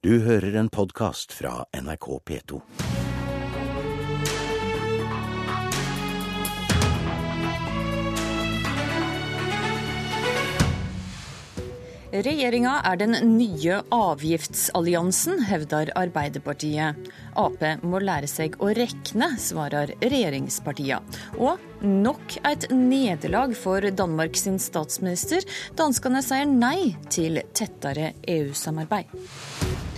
Du hører en podkast fra NRK P2. Regjeringa er den nye avgiftsalliansen, hevder Arbeiderpartiet. Ap må lære seg å rekne, svarer regjeringspartia. Og nok et nederlag for Danmark sin statsminister. Danskene sier nei til tettere EU-samarbeid.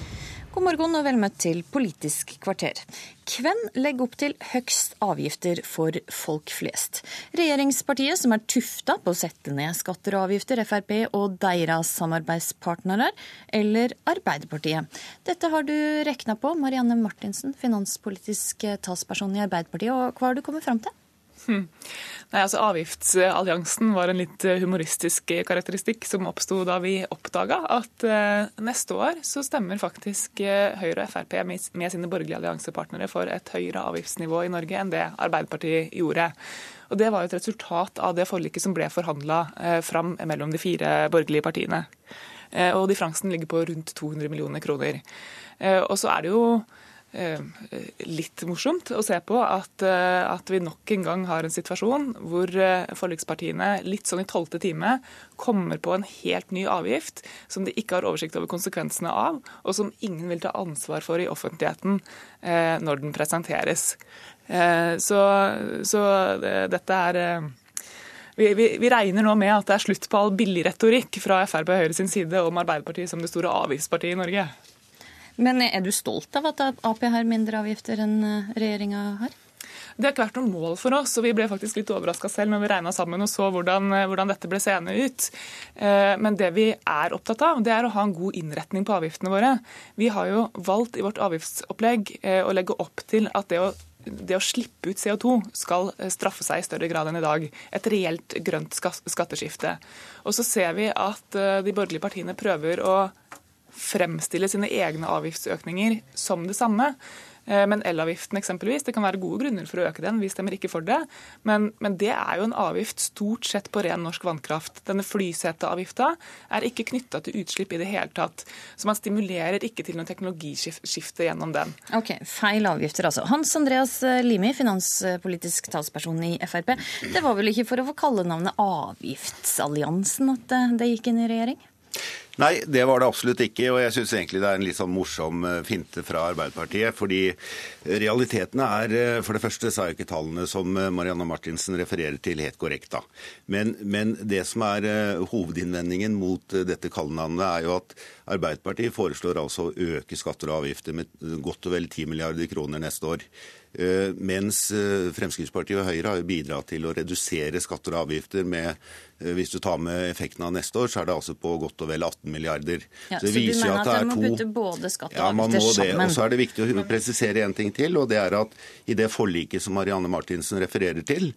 God morgen og vel møtt til Politisk kvarter. Hvem legger opp til høgst avgifter for folk flest? Regjeringspartiet, som er tufta på å sette ned skatter og avgifter, Frp og deres samarbeidspartnere, eller Arbeiderpartiet? Dette har du rekna på, Marianne Martinsen, finanspolitisk talsperson i Arbeiderpartiet, og hva har du kommet fram til? Hmm. Nei, altså Avgiftsalliansen var en litt eh, humoristisk karakteristikk som oppsto da vi oppdaga at uh, neste år så stemmer faktisk uh, Høyre og Frp med, sine borgerlige alliansepartnere for et høyere avgiftsnivå i Norge enn det Arbeiderpartiet gjorde. Og Det var jo et resultat av det forliket som ble forhandla fram mellom de fire borgerlige partiene. og differansen ligger på rundt 200 millioner kroner. og så er det jo Eh, litt morsomt å se på at, eh, at, vi nok en gang har en situasjon hvor eh, forlikspartiene litt sånn i tolvte time kommer på en helt ny avgift som de ikke har oversikt over konsekvensene av, og som ingen vil ta ansvar for i offentligheten når den presenteres. Så, så dette er vi, vi, vi, regner nå med at det er slutt på all billig retorikk fra Frp og Høyre sin side om Arbeiderpartiet som det store avgiftspartiet i Norge. Men er du stolt av at Ap har mindre avgifter enn eh, regjeringa har? Det har ikke vært noe mål for oss, og vi ble faktisk litt overraska selv når vi regna sammen og så hvordan, eh, hvordan, dette ble seende ut. Eh, men det vi er opptatt av, det er å ha en god innretning på avgiftene våre. Vi har jo valgt i vårt avgiftsopplegg å legge opp til at det å det å slippe ut CO2 skal straffe seg i større grad enn i dag. Et reelt grønt skatteskifte. Og så ser vi at de borgerlige partiene prøver å fremstille sine egne avgiftsøkninger som det samme. Eh, men elavgiften eksempelvis, det kan være gode grunner for å øke den, vi stemmer ikke for det. Men, men det er jo en avgift stort sett på ren norsk vannkraft. Denne flyseteavgifta er ikke knytta til utslipp i det hele tatt. Så man stimulerer ikke til noe teknologiskifte gjennom den. Ok, Feil avgifter, altså. Hans Andreas Limi, finanspolitisk talsperson i Frp. Det var vel ikke for å få kalle navnet Avgiftsalliansen at det gikk inn i regjering? Nei, det var det absolutt ikke. Og jeg syns egentlig det er en litt sånn morsom eh, finte fra Arbeiderpartiet. Fordi realitetene er eh, For det første så er jo ikke tallene som eh, Marianne Martinsen refererer til, helt korrekte. Men, men det som er hovedinnvendingen mot dette kallenavnet, er jo at Arbeiderpartiet foreslår altså å øke skatter og avgifter med godt og vel 10 milliarder kroner neste år. Mens Fremskrittspartiet og Høyre har jo bidratt til å redusere skatter og avgifter med Eh, hvis du tar med effekten av neste år, så er det altså på godt og vel 18 milliarder. Ja, så, så du mener at, at må putte både skatt og ja, sammen? Og så er det viktig å presisere en ting til, og det er at i det forliket som Marianne Martinsen refererer til,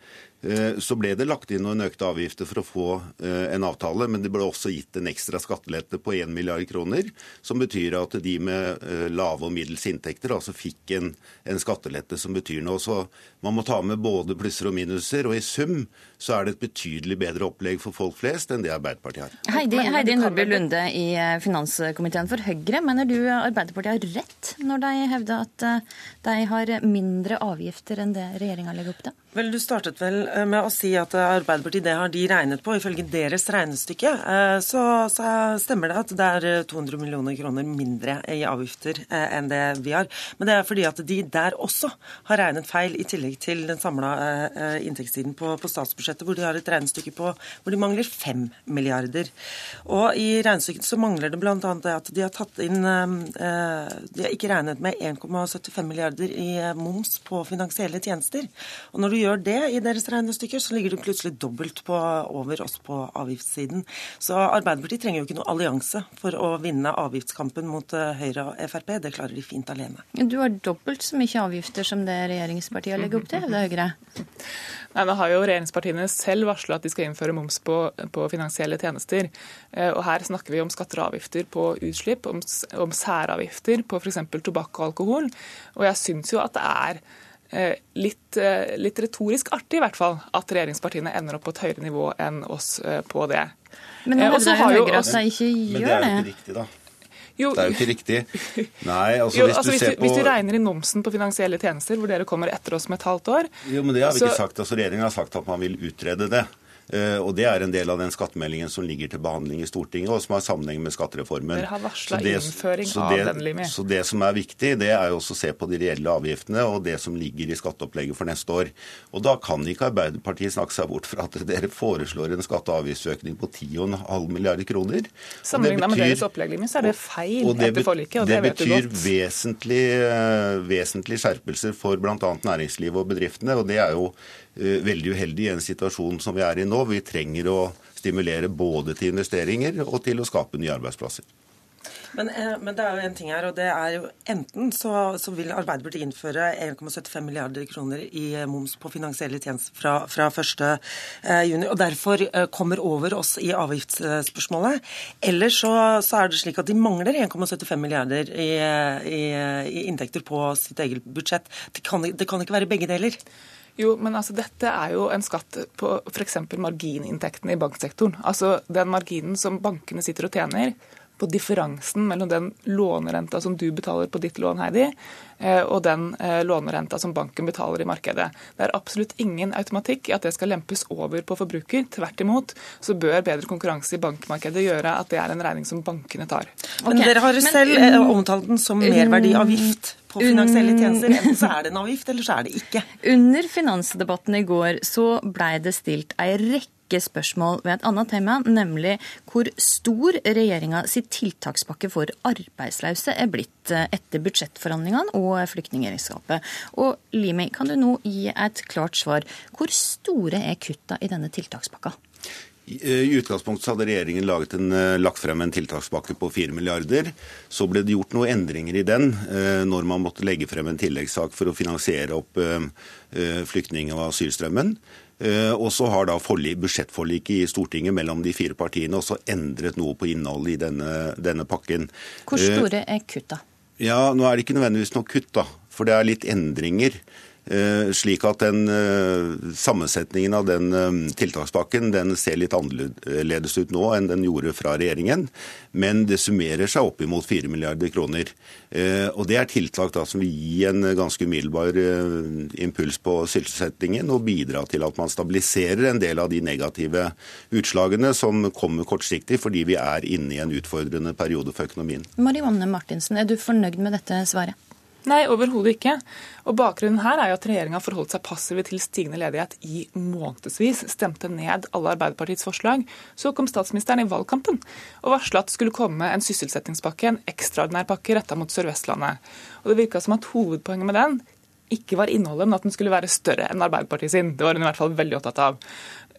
Eh, så ble det lagt inn noen økte avgifter for å få eh, en avtale, men det ble også gitt en ekstra skattelette på 1 milliard kroner, som betyr at de med eh, lave og middels inntekter altså fikk en, en, skattelette som betyr noe. Så man må ta med både plusser og minuser, og i sum så er det et betydelig bedre opplegg for folk flest enn det Arbeiderpartiet har. Heidi, Heidi Nordby Lunde i finanskomiteen for Høyre, mener du Arbeiderpartiet har rett når de hevder at de har mindre avgifter enn det regjeringa legger opp til? Vel, Du startet vel eh, med å si at eh, Arbeiderpartiet det har de regnet på. Ifølge deres regnestykke eh, så, så, stemmer det at det er 200 millioner kroner mindre i avgifter enn det vi har. Men det er fordi at de der også har regnet feil, i tillegg til den samla inntektssiden på, på, statsbudsjettet, hvor de har et regnestykke på hvor de mangler 5 milliarder. Og i regnestykket så mangler det bl.a. det at de har tatt inn De har ikke regnet med 1,75 milliarder i moms på finansielle tjenester. Og når du gjør det i deres regnestykker, så ligger du plutselig dobbelt på, over oss på avgiftssiden. Så Arbeiderpartiet trenger jo ikke noe allianse for å vinne avgiftskampen mot eh, Høyre og Frp. Det klarer de fint alene. Du har dobbelt så mye avgifter som det regjeringspartiet legger opp til, det Høyre? Nei, nå har jo Regjeringspartiene selv varsla at de skal innføre moms på, på, finansielle tjenester. Eh, og Her snakker vi om skatter og avgifter på utslipp, om, om særavgifter på f.eks. tobakk og alkohol. Og jeg syns jo at det er Eh, litt, eh, litt, retorisk artig i hvert fall at regjeringspartiene ender opp på et høyere nivå enn oss på det. Men nå hevder jo Høyre at de ikke gjør det. Men det er jo ikke riktig, da. Jo. Det er jo ikke riktig. Nei, altså, jo, hvis, altså, du hvis, du, på... hvis, du regner inn momsen på finansielle tjenester, hvor dere kommer etter oss med et halvt år Jo, men det har vi så... ikke sagt. Altså, Regjeringen har sagt at man vil utrede det. Eh, og Det er en del av den skattemeldingen som ligger til behandling i Stortinget, og som har sammenheng med skattereformen. Dere har varsla innføring så det, av den, Limi. Så det som er viktig, det er jo også å se på de reelle avgiftene og det som ligger i skatteopplegget for neste år. Og Da kan ikke Arbeiderpartiet snakke seg bort fra at dere foreslår en skatte- og avgiftsøkning på 10,5 milliarder kroner. Sammenlignet med deres opplegg, Limi, så er det feil det etter forliket, og det, det vet du godt. Det betyr vesentlige eh, vesentlig skjerpelser for bl.a. næringslivet og bedriftene. og det er jo veldig uheldig i en situasjon som vi er i nå. Vi trenger å stimulere både til investeringer og til å skape nye arbeidsplasser. Men, eh, men, det er jo en ting her, og det er jo enten så, så vil Arbeiderpartiet innføre 1,75 milliarder kroner i eh, moms på finansielle tjenester fra, fra 1.6, og derfor kommer over oss i avgiftsspørsmålet. Eller så, så er det slik at de mangler 1,75 milliarder i, i, i, inntekter på sitt eget budsjett. Det kan, det kan ikke være begge deler. Jo, men altså dette er jo en skatt på f.eks. margininntektene i banksektoren. Altså den marginen som bankene sitter og tjener på differansen mellom den lånerenta som du betaler på ditt lån, Heidi, eh, og den eh, lånerenta som banken betaler i markedet. Det er absolutt ingen automatikk i at det skal lempes over på forbruker. Tvert imot så bør bedre konkurranse i bankmarkedet gjøre at det er en regning som bankene tar. Men okay. dere har selv Men, um, omtalt den som merverdiavgift på finansielle tjenester. Enten så er det en avgift, eller så er det ikke. Under finansdebatten i går så blei det stilt ei rekke spørsmål ved et annet tema, nemlig hvor stor regjeringa sitt tiltakspakke for arbeidsløse er blitt eh, etter budsjettforhandlingene og flyktningregnskapet. Og Limi, kan du nå gi et klart svar? Hvor store er kutta i denne tiltakspakka? I utgangspunktet hadde regjeringen en, eh, lagt frem en tiltakspakke på 4 milliarder. Så ble det gjort noen endringer i den eh, når man måtte legge frem en tilleggssak for å finansiere opp eh, flyktning- og asylstrømmen. Og så har da budsjettforliket i Stortinget mellom de fire partiene også endret noe på innholdet i denne, denne pakken. Hvor store er kutta? Ja, Nå er det ikke nødvendigvis noe kutt, da. For det er litt endringer. Eh, slik at den eh, sammensetningen av den eh, tiltakspakken den ser litt annerledes ut nå enn den gjorde fra regjeringen. Men det summerer seg opp imot 4 milliarder kroner. Og Det er tiltak da som vil gi en ganske umiddelbar impuls på sysselsettingen og bidra til at man stabiliserer en del av de negative utslagene som kommer kortsiktig fordi vi er inne i en utfordrende periode for økonomien. Marianne Martinsen, er du fornøyd med dette svaret? Nei, overhodet ikke. Og Bakgrunnen her er jo at regjeringa forholdt seg passive til stigende ledighet i månedsvis. Stemte ned alle Arbeiderpartiets forslag. Så kom statsministeren i valgkampen og varsla at det skulle komme en sysselsettingspakke, en ekstraordinær pakke retta mot Sør-Vestlandet. Og Det virka som at hovedpoenget med den ikke var innholdet, men at den skulle være større enn Arbeiderpartiet sin. Det var hun i hvert fall veldig opptatt av.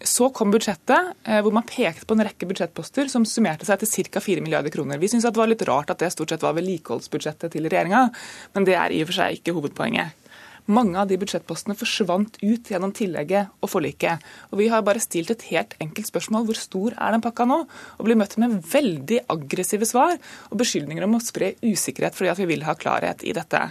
Så kom budsjettet, eh, hvor man pekte på en rekke budsjettposter som summerte seg til ca. 4 milliarder kroner. Vi syns det var litt rart at det stort sett var vedlikeholdsbudsjettet til regjeringa, men det er i og for seg ikke hovedpoenget. Mange av de budsjettpostene forsvant ut gjennom tillegget og forliket. Og Vi har bare stilt et helt enkelt spørsmål hvor stor er den pakka nå? Og blir møtt med veldig aggressive svar og beskyldninger om å spre usikkerhet fordi at vi vil ha klarhet i dette.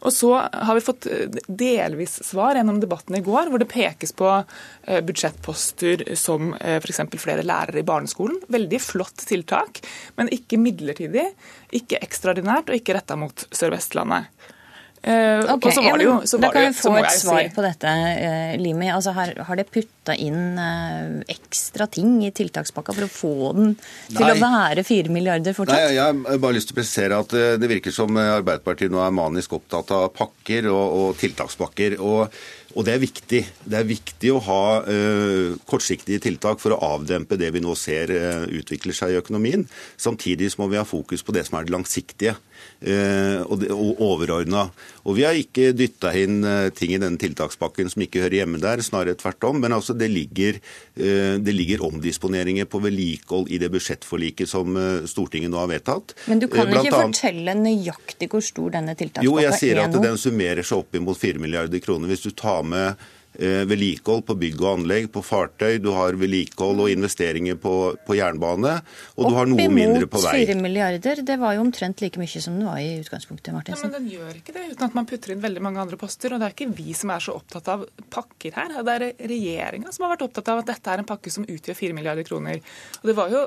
Og så har vi fått eh, delvis svar gjennom debatten i går, hvor det pekes på eh, budsjettposter som eh, f.eks. flere lærere i barneskolen. Veldig flott tiltak, men ikke midlertidig, ikke ekstraordinært og ikke retta mot Sør-Vestlandet. Og så var det jo, da kan vi få et svar si. på dette, Limi. Altså, har, har det putta inn uh, ekstra ting i tiltakspakka for å få den til Nei. å være 4 milliarder fortsatt? Nei, Jeg har bare lyst til å presisere at det virker som Arbeiderpartiet nå er manisk opptatt av pakker og, og tiltakspakker. og og det er viktig. Det er viktig å ha uh, kortsiktige tiltak for å avdempe det vi nå ser uh, utvikler seg i økonomien. Samtidig må vi ha fokus på det som er det langsiktige uh, og, og overordna. Og vi har ikke dytta inn ting i denne tiltakspakken som ikke hører hjemme der, snarere tvert om. Men altså det ligger, det ligger omdisponeringer på vedlikehold i det budsjettforliket som Stortinget nå har vedtatt. Men du kan Blant ikke annet, fortelle nøyaktig hvor stor denne tiltakspakka er nå? Jo, jeg sier at den summerer seg opp imot 4 milliarder kroner. Hvis du tar med eh, vedlikehold på bygg og anlegg, på fartøy, du har vedlikehold og investeringer på, på jernbane, og Opp du har noe mindre på vei. Opp imot 4 milliarder, det var jo omtrent like mye som den var i utgangspunktet, Martinsen. Ja, men den gjør ikke det uten at man putter inn veldig mange andre poster. Og det er ikke vi som er så opptatt av pakker her. Det er regjeringa som har vært opptatt av at dette er en pakke som utgjør 4 milliarder kroner. Og det var jo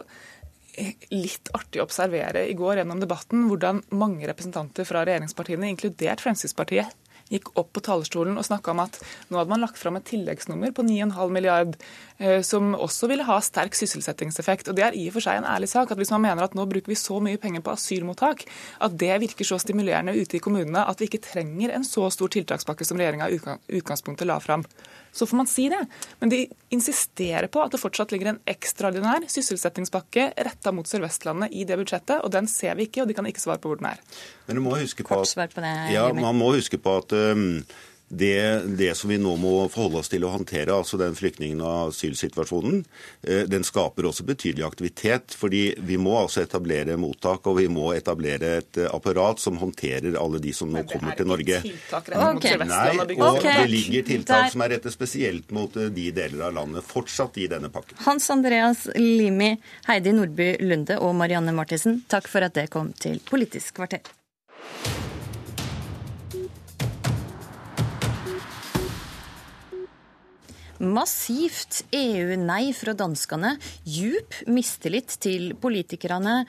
litt artig å observere i går gjennom debatten hvordan mange representanter fra regjeringspartiene, inkludert Fremskrittspartiet, gikk opp på talerstolen og snakka om at nå hadde man lagt fram et tilleggsnummer på 9,5 milliard, eh, som også ville ha sterk sysselsettingseffekt. Og Det er i og for seg en ærlig sak at hvis man mener at nå bruker vi så mye penger på asylmottak, at det virker så stimulerende ute i kommunene at vi ikke trenger en så stor tiltakspakke som regjeringa i utgangspunktet la fram så får man si det. Men de insisterer på at det fortsatt ligger en ekstraordinær sysselsettingspakke retta mot Sør-Vestlandet i det budsjettet, og den ser vi ikke, og de kan ikke svare på hvor den er. Men du må huske på at, på det, ja, man må huske på at um, det, det, som vi nå må forholde oss til å håndtere, altså den flyktningen- og asylsituasjonen, eh, den skaper også betydelig aktivitet. fordi vi må altså etablere mottak, og vi må etablere et eh, apparat som håndterer alle de som nå kommer til Norge. Okay. Nei, og det ligger tiltak som er rettet spesielt mot eh, de deler av landet, fortsatt i denne pakken. Hans Andreas Limi, Heidi Nordby Lunde og Marianne Martinsen, takk for at det kom til Politisk kvarter. Massivt EU-nei fra danskene, djup mistillit til politikerne.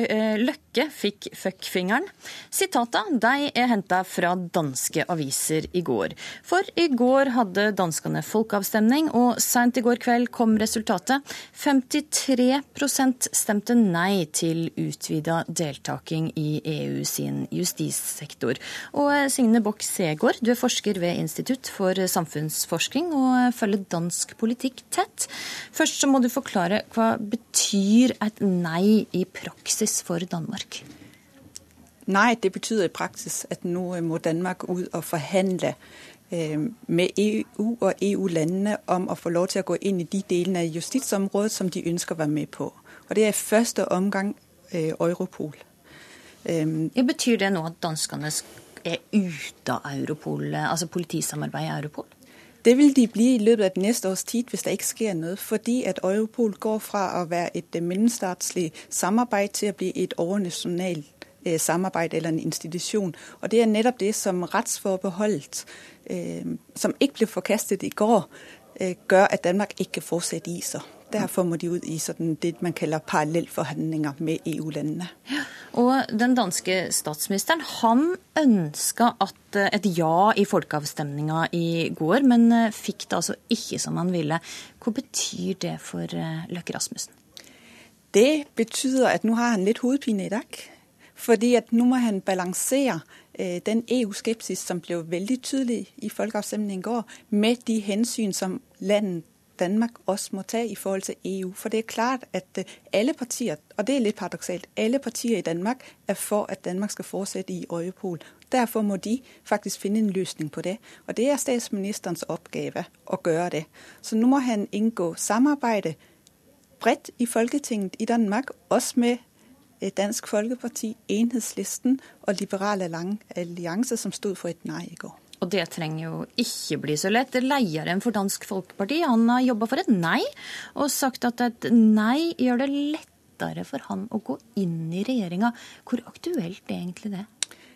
Eh, Løkke fikk fuckfingeren. Sitata de er henta fra danske aviser i går. For i går hadde danskene folkeavstemning, og seint i går kveld kom resultatet. 53% stemte nei til utvida deltaking i EU sin justissektor. Og eh, Signe Bock Segård, du er forsker ved Institutt for samfunnsforskning og følger følger dansk politikk tett. Først så må du forklare hva betyr et nei i praksis for Danmark? Nei, det betyr i praksis at nå må Danmark ut og forhandle øh, med EU og EU-landene om å få lov til å gå inn i de delene av justisområdet som de ønsker å være med på. Og Det er i første omgang øh, Europol. Ja, betyr det nå at danskene er ute av Europol, altså politisamarbeidet i Europol? Det vil de bli i løpet av det neste års tid hvis det ikke skjer noe. Fordi at Europol går fra å være et øh, mellomstatslig samarbeid til å bli et overnasjonalt øh, samarbeid eller en institusjon. Og Det er nettopp det som rettsforbeholdet, øh, som ikke ble forkastet i går, gjør at Danmark ikke fortsetter i seg. Derfor må de ut i sånn det man kaller parallellforhandlinger med EU-landene. Og Den danske statsministeren han ønska eh, et ja i folkeavstemninga i går, men eh, fikk det altså ikke som han ville. Hva betyr det for eh, Løkke Rasmussen? Det betyr at nå har han litt hodepine i dag. Fordi at nå må han balansere den EU-skepsis som ble veldig tydelig i folkeavstemningen i går, med de hensyn som landet Danmark også må ta i forhold til EU. For det er klart at øh, alle partier, og det er litt paradoksalt, alle partier i Danmark er for at Danmark skal fortsette i Europol. Derfor må de faktisk finne en løsning på det. Og det er statsministerens oppgave å gjøre det. Så nå må han inngå samarbeide bredt i Folketinget i Danmark, også med øh, Dansk Folkeparti, Enhedslisten og Liberal Allianse, som stod for et nei i går. Og det trenger jo ikke bli så lett. Lederen for Dansk Folkeparti han har jobba for et nei, og sagt at et nei gjør det lettere for han å gå inn i regjeringa. Hvor aktuelt er egentlig det?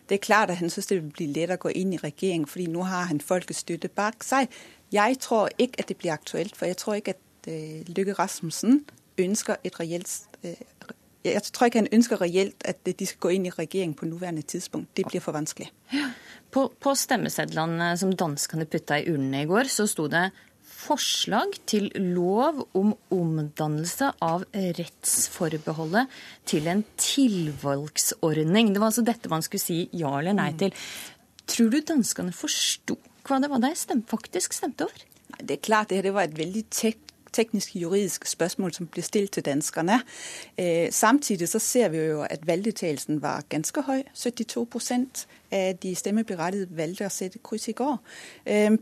Det er klart at han syns det vil bli lettere å gå inn i regjering, fordi nå har han folkets støtte bak seg. Jeg tror ikke at det blir aktuelt, for jeg tror ikke at uh, Lykke Rasmussen ønsker et reelt uh, jeg tror ikke han ønsker reelt at de skal gå inn i regjering på nåværende tidspunkt. Det blir for vanskelig. Ja. På, på stemmesedlene som danskene putta i urnene i går, så sto det forslag til lov om omdannelse av rettsforbeholdet til en tilvalgsordning. Det var altså dette man skulle si ja eller nei til. Tror du danskene forsto hva det var de faktisk stemte over? Det er klart, det var et veldig tett tekniske juridiske spørsmål som blir stilt til danskerne. Øh, samtidig så ser vi jo at valgdeltakelsen var ganske høy. 72% av de stemmeberettigede valgte å sette kryss i går. Øh,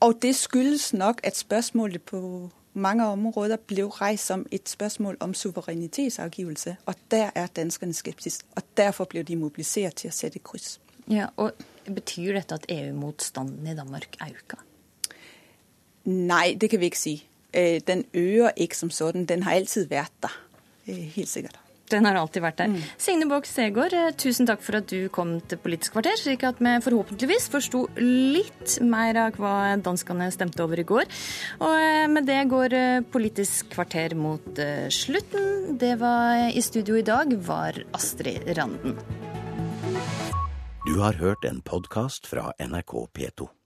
og det skyldes nok at spørsmålet på mange områder ble reist som et spørsmål om suverenitetsavgivelse. Og der er danskerne skeptiske. Og derfor ble de mobilisert til å sette kryss. Ja, og Betyr dette at EU-motstanden i Danmark øker? Nei, det kan vi ikke si. Øh, den øker ikke som sådan. Den har alltid vært der. Øh, helt sikkert. Den har alltid vært der. Mm. Signe Båk Segård, eh, tusen takk for at du kom til Politisk kvarter, slik at vi forhåpentligvis forsto litt mer av hva danskene stemte over i går. Og med det går Politisk kvarter mot slutten. Det var i studio i dag var Astrid Randen. Du har hørt en podkast fra NRK P2.